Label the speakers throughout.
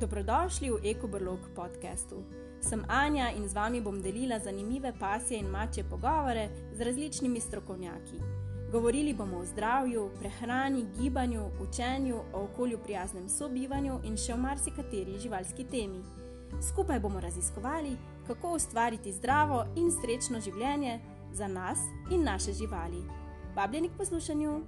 Speaker 1: Dobrodošli v EkoBrlog podkastu. Sem Anja in z vami bom delila zanimive pasje in mače pogovore z različnimi strokovnjaki. Govorili bomo o zdravju, prehrani, gibanju, učenju, o okolju prijaznem sobivanju in še o marsikateri živalski temi. Skupaj bomo raziskovali, kako ustvariti zdravo in srečno življenje za nas in naše živali. Vabljeni k poslušanju!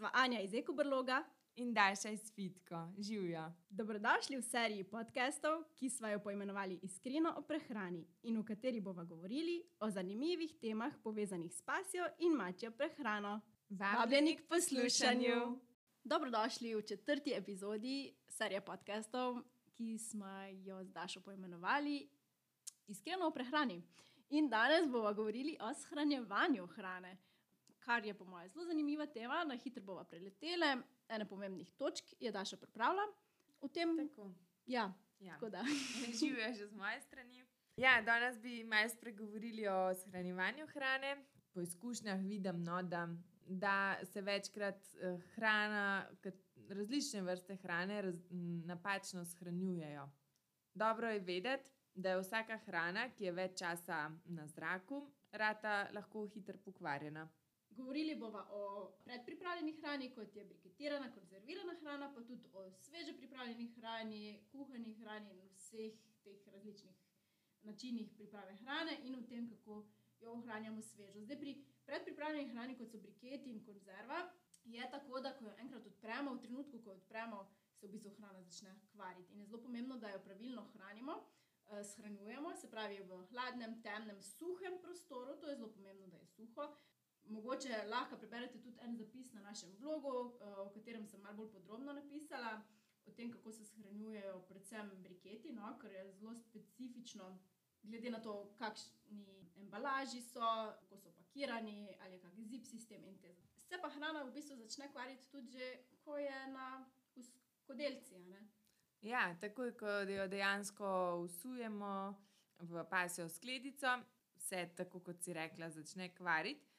Speaker 1: Sva Anja iz EkoBrloga
Speaker 2: In daljša iz Fitko, živijo.
Speaker 1: Dobrodošli v seriji podkastov, ki smo jo poimenovali Iskreno o prehrani in v kateri bomo govorili o zanimivih temah povezanih s pasjo in mačjo prehrano. Vabljeni k poslušanju. Dobrodošli v četrti epizodi serije podkastov, ki smo jo z Dašo poimenovali Iskreno o prehrani. In danes bomo govorili o shranjevanju hrane, kar je po mojem zelo zanimiva tema. Na hitro bomo preleteli ene pomembnih točk, je Daša pripravila v tem.
Speaker 2: Tako.
Speaker 1: Ja,
Speaker 2: Ja.
Speaker 1: tako da.
Speaker 2: Živijo že z moje strani. Ja, danes bi malo spregovorili o shranjevanju hrane. Po izkušnjah vidim, no, da, da se večkrat eh, hrana, različne vrste hrane raz, napačno shranjujejo. Dobro je vedeti, da je vsaka hrana, ki je več časa na zraku, rata lahko hitro pokvarjena.
Speaker 1: Govorili bomo o predpripravljeni hrani, kot je briketirana, konzervirana hrana, pa tudi o sveže pripravljeni hrani, kuhani hrani in vseh teh različnih načinih priprave hrane in o tem, kako jo ohranjamo svežo. Zdaj, pri predpripravljeni hrani, kot so briketi in konzerva, je tako, da ko jo enkrat odpremo, v trenutku, ko jo odpremo, se v bistvu hrana začne kvariti. In je zelo pomembno, da jo pravilno hranimo. eh, Shranjujemo, se pravi v hladnem, temnem, suhem prostoru, to je zelo pomembno, da je suho. Mogoče lahko preberete tudi en zapis na našem blogu, eh, o katerem sem malo bolj podrobno napisala, o tem, kako se shranjujejo predvsem briketi, no, ker je zelo specifično, glede na to, kakšni embalaži so, kako so pakirani, ali je kakšen zip sistem in te. Se pa hrana v bistvu začne kvariti tudi, že, ko je na v kodelci. a ne.
Speaker 2: Ja, takoj, ko jo dejansko usujemo v pasjo skledico, se tako kot si rekla, začne kvariti.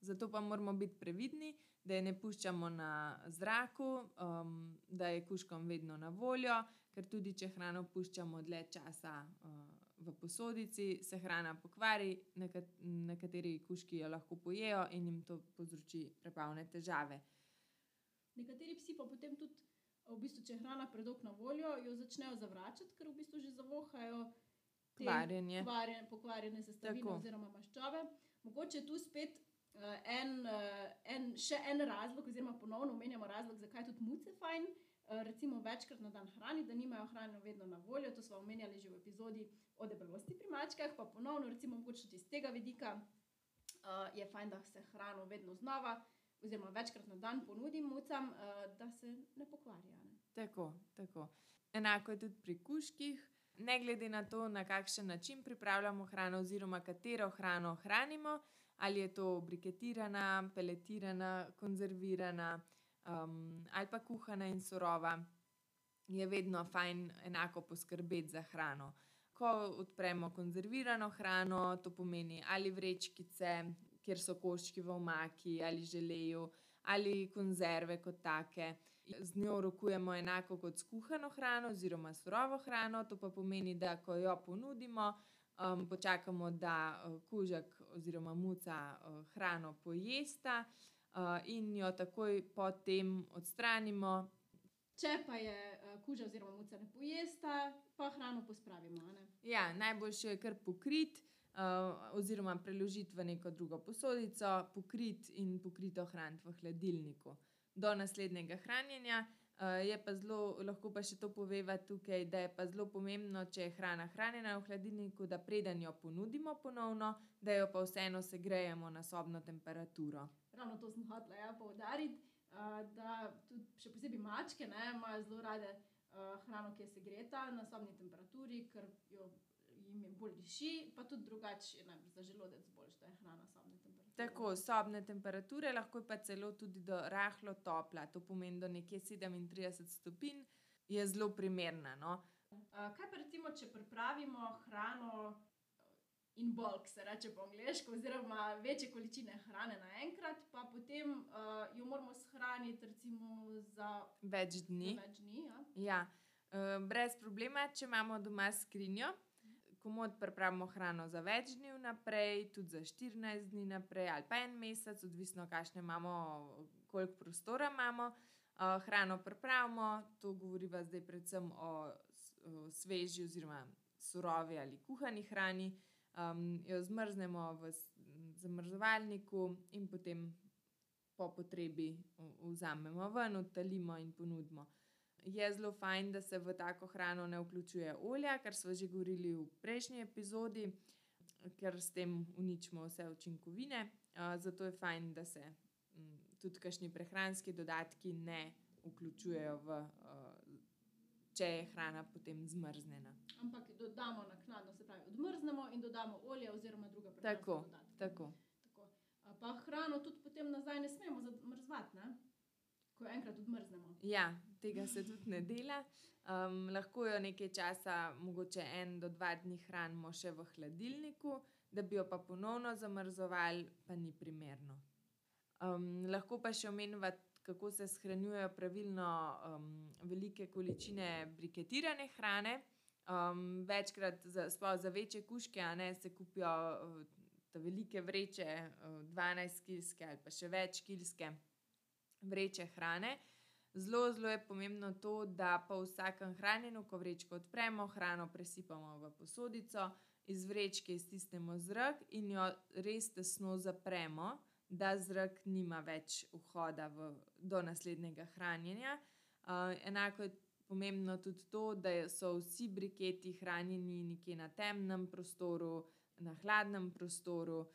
Speaker 2: Zato pa moramo biti previdni, da je ne puščamo na zraku, um, da je kuškom vedno na voljo, ker tudi če hrano puščamo dlje časa uh, v posodici, se hrana pokvari, nekat, nekateri kuški jo lahko pojejo in jim to povzroči prebavne težave.
Speaker 1: Nekateri psi pa potem tudi, v bistvu, če je hrana predolgo na voljo, jo začnejo zavračati, ker v bistvu že zavohajo te
Speaker 2: Kvarjenje.
Speaker 1: Kvarjen, pokvarjene sestavine
Speaker 2: Tako.
Speaker 1: oziroma maščobe. Mogoče tu spet en, uh, en, še en razlog, oziroma ponovno omenjamo razlog, zakaj tudi muce fajn. Uh, recimo večkrat na dan hrani, da nimajo hrane vedno na voljo. To smo omenjali že v epizodi o debelosti pri mačkah, pa ponovno, recimo, mogoče iz tega vidika uh, je fajn, da se hrano vedno znova, oziroma večkrat na dan ponudim mucam, uh, da se ne pokvarja. Ne?
Speaker 2: Tako, tako. Enako je tudi pri kuških. Ne glede na to, na kakšen način pripravljamo hrano, oziroma katero hrano hranimo, ali je to briketirana, peletirana, konzervirana um, ali pa kuhana in surova, je vedno fajn enako poskrbeti za hrano. Ko odpremo konzervirano hrano, to pomeni ali vrečkice, kjer so koščki v omaki ali želeju, ali konzerve kot take. Z njo rokujemo enako kot s kuhano hrano oziroma surovo hrano. To pa pomeni, da ko jo ponudimo, um, počakamo, da uh, kužek oziroma muca uh, hrano pojesta uh, in jo takoj potem odstranimo.
Speaker 1: Če pa je uh, kuža oziroma muca ne pojesta, pa hrano pospravimo.
Speaker 2: Ja, najboljše je kar pokrit. Uh, oziroma, preložiti v neko drugo posodico, pokrit in pokrito hraniti v hladilniku. Do naslednjega hranjenja je pa zelo, lahko pa še to poveva tukaj, da je pa zelo pomembno, če je hrana hranjena v hladilniku, da preden jo ponudimo ponovno, da jo pa vseeno segrejemo na sobno temperaturo.
Speaker 1: Ravno to sem hotela ja, poudariti, uh, da tudi še posebej mačke ne, imajo zelo rade uh, hrano, ki je segreta na sobni temperaturi, ker jo jim je bolj diši, pa tudi drugače je za želodec boljš, da je hrana sobne temperature.
Speaker 2: Tako, sobne temperature, lahko pa celo tudi do rahlo topla, to pomeni do nekje 37 stopinj, je zelo primerna. No?
Speaker 1: Uh, kaj pa recimo, če pripravimo hrano uh, in bulk, se reče po angliško, oziroma večje količine hrane naenkrat, pa potem uh, jo moramo shraniti recimo za
Speaker 2: Več dni.
Speaker 1: za več dni. Ja?
Speaker 2: Ja, eh, brez problema, če imamo doma skrinjo, komod pripravimo hrano za več dni vnaprej, tudi za 14 dni naprej ali pa en mesec, odvisno, kakšne imamo, koliko prostora imamo. Eh, Hrano pripravimo, to govoriva zdaj predvsem o o sveži oziroma surovi ali kuhani hrani. Um, jo zmrznemo v zamrzovalniku in potem po potrebi vzamemo ven, odtalimo in ponudimo. Je zelo fajn, da se v tako hrano ne vključuje olja, kar smo že govorili v prejšnji epizodi, ker s tem uničimo vse učinkovine. Zato je fajn, da se tudi kakšni prehranski dodatki ne vključujejo, v, če je hrana potem zmrznjena.
Speaker 1: Ampak dodamo naknadno, se pravi, odmrznemo in dodamo olje oziroma druga prehranska
Speaker 2: Tako,
Speaker 1: dodatka.
Speaker 2: tako.
Speaker 1: Tako. Pa hrano tudi potem nazaj ne smemo zamrzvati, ne? Ko enkrat odmrznemo.
Speaker 2: Ja, tega se tudi ne dela. Um, lahko jo nekaj časa, mogoče en do dva dni hranimo še v hladilniku, da bi jo pa ponovno zamrzovali, pa ni primerno. Um, lahko pa še omenjava, kako se shranjujejo pravilno um, velike količine briketirane hrane. Um, večkrat, za, za večje kuške, a ne se kupijo uh, velike vreče, uh, 12-kilske ali pa še več kilske vreče hrane. Zelo, zelo je pomembno to, da po vsakem hranjenju, ko vrečko odpremo, hrano presipamo v posodico, iz vrečke iztisnemo zrak in jo res tesno zapremo, da zrak nima več vhoda v, do naslednjega hranjenja. Uh, enako je pomembno tudi to, da so vsi briketi hranjeni nekje na temnem prostoru, na hladnem prostoru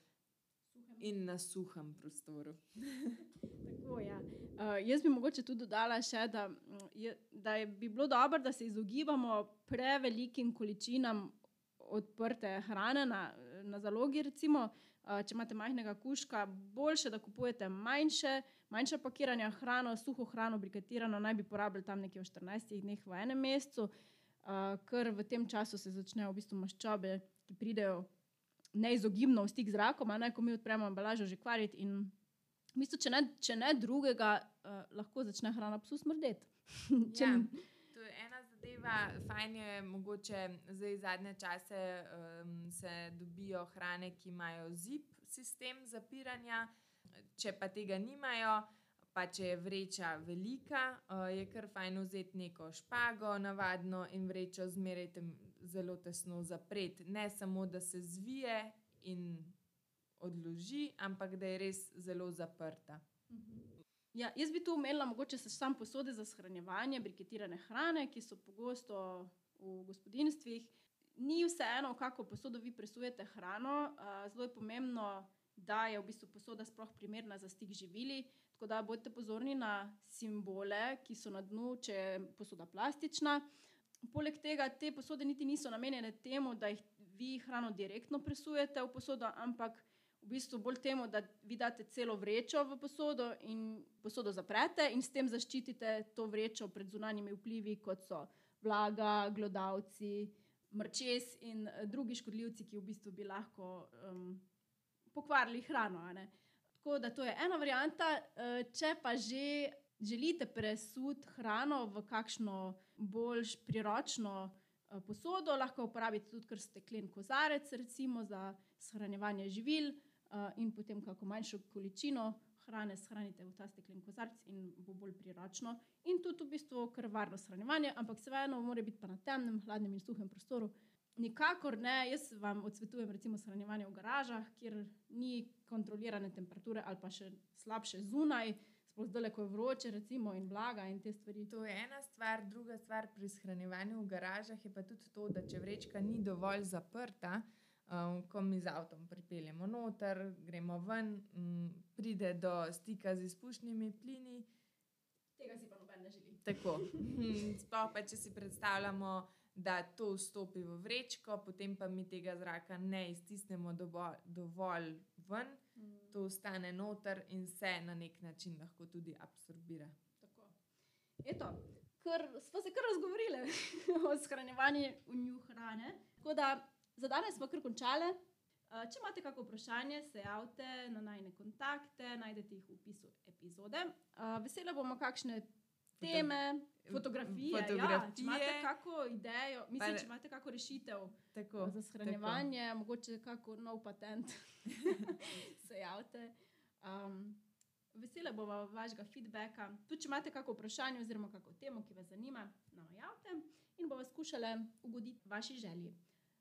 Speaker 1: Suhem.
Speaker 2: in na suhem prostoru.
Speaker 1: Tako, ja. uh, jaz bi mogoče tudi dodala še, da, je, da je, bi bilo dobro, da se izogibamo prevelikim količinam odprte hrane na, na zalogi. Recimo, uh, če imate majhnega kuška, boljše, da kupujete manjše, manjše pakiranja hrano, suho hrano, briketirano, naj bi porabili tam nekje v 14 dneh v enem mesecu, uh, ker v tem času se začnejo v bistvu maščobe, ki pridejo neizogibno v stik z zrakom, a ne ko mi odpremo embalažo, že kvariti. In v bistvu, če, ne, če ne drugega, uh, lahko začne hrana psu smrdeti. Če
Speaker 2: Ja. To je ena zadeva, fajn je mogoče zdaj zadnje čase um, se dobijo hrane, ki imajo zip sistem zapiranja. Če pa tega nimajo, pa če je vreča velika, uh, je kar fajn vzeti neko špago, navadno in vrečo zmeraj tem zelo tesno zapreti. Ne samo, da se zvije in odloži, ampak da je res zelo zaprta.
Speaker 1: Ja, jaz bi tu omenila mogoče se sam posode za shranjevanje briketirane hrane, ki so pogosto v gospodinstvih. Ni vseeno, v kako posodo vi presujete hrano. a, Zelo je pomembno, da je v bistvu posoda sploh primerna za stik živili. Tako da bodite pozorni na simbole, ki so na dnu, če je posoda plastična. Poleg tega te posode niti niso namenjene temu, da jih vi hrano direktno presujete v posodo, ampak v bistvu bolj temu, da vi date celo vrečo v posodo in posodo zaprete in s tem zaščitite to vrečo pred zunanjimi vplivi, kot so vlaga, glodavci, mrčes in drugi škodljivci, ki v bistvu bi lahko um, pokvarili hrano. Tako da to je ena varianta. Eh, Če pa že želite presuditi hrano v kakšno bolj priročno eh, posodo, lahko uporabite tudi kar steklen kozarec, recimo za shranjevanje živil, eh, in potem kako manjšo količino hrane shranite v ta steklen kozarec in bo bolj priročno. In tudi v bistvu kar varno shranjevanje, ampak seveda mora biti pa na temnem, hladnem in suhem prostoru. Nikakor ne, jaz vam odsvetujem recimo shranjevanje v garažah, kjer ni kontrolirane temperature ali pa še slabše zunaj, sploh zdaj, ko je vroče recimo in blaga in te stvari.
Speaker 2: To je ena stvar, druga stvar pri shranjevanju v garažah je pa tudi to, da če vrečka ni dovolj zaprta, um, ko mi z avtom pripeljemo noter, gremo ven, um, pride do stika z izpušnimi plini.
Speaker 1: Tega si pa noben ne želi.
Speaker 2: Tako. Hm, Sploh pa, če si predstavljamo, da to vstopi v vrečko, potem pa mi tega zraka ne iztisnemo dovolj, dovolj ven, to ostane noter in se na nek način lahko tudi absorbira.
Speaker 1: Tako. Eto, ker smo se kar razgovorili o shranjevanju hrane. Tako da za danes smo kar končali. Uh, če imate kakšno vprašanje, se javite na najne kontakte, najdete jih v opisu epizode. Uh, vesela bomo kakšne teme, fotografije. Ja, če
Speaker 2: fotografije.
Speaker 1: imate kakšno idejo, mislim,
Speaker 2: Pa-
Speaker 1: če imate kakšno rešitev
Speaker 2: Tako,
Speaker 1: za shranjevanje, tako. mogoče kakšen nov patent, se javite. Um, vesela bomo vašega feedbacka. Tudi, če imate kakšno vprašanje oziroma kakšno temo, ki vas zanima, nam javite in bomo skušali ugoditi vaši želji.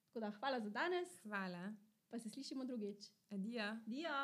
Speaker 1: Tako da hvala za danes,
Speaker 2: Hvala.
Speaker 1: pa se slišimo drugič.
Speaker 2: Adijo.
Speaker 1: Dio!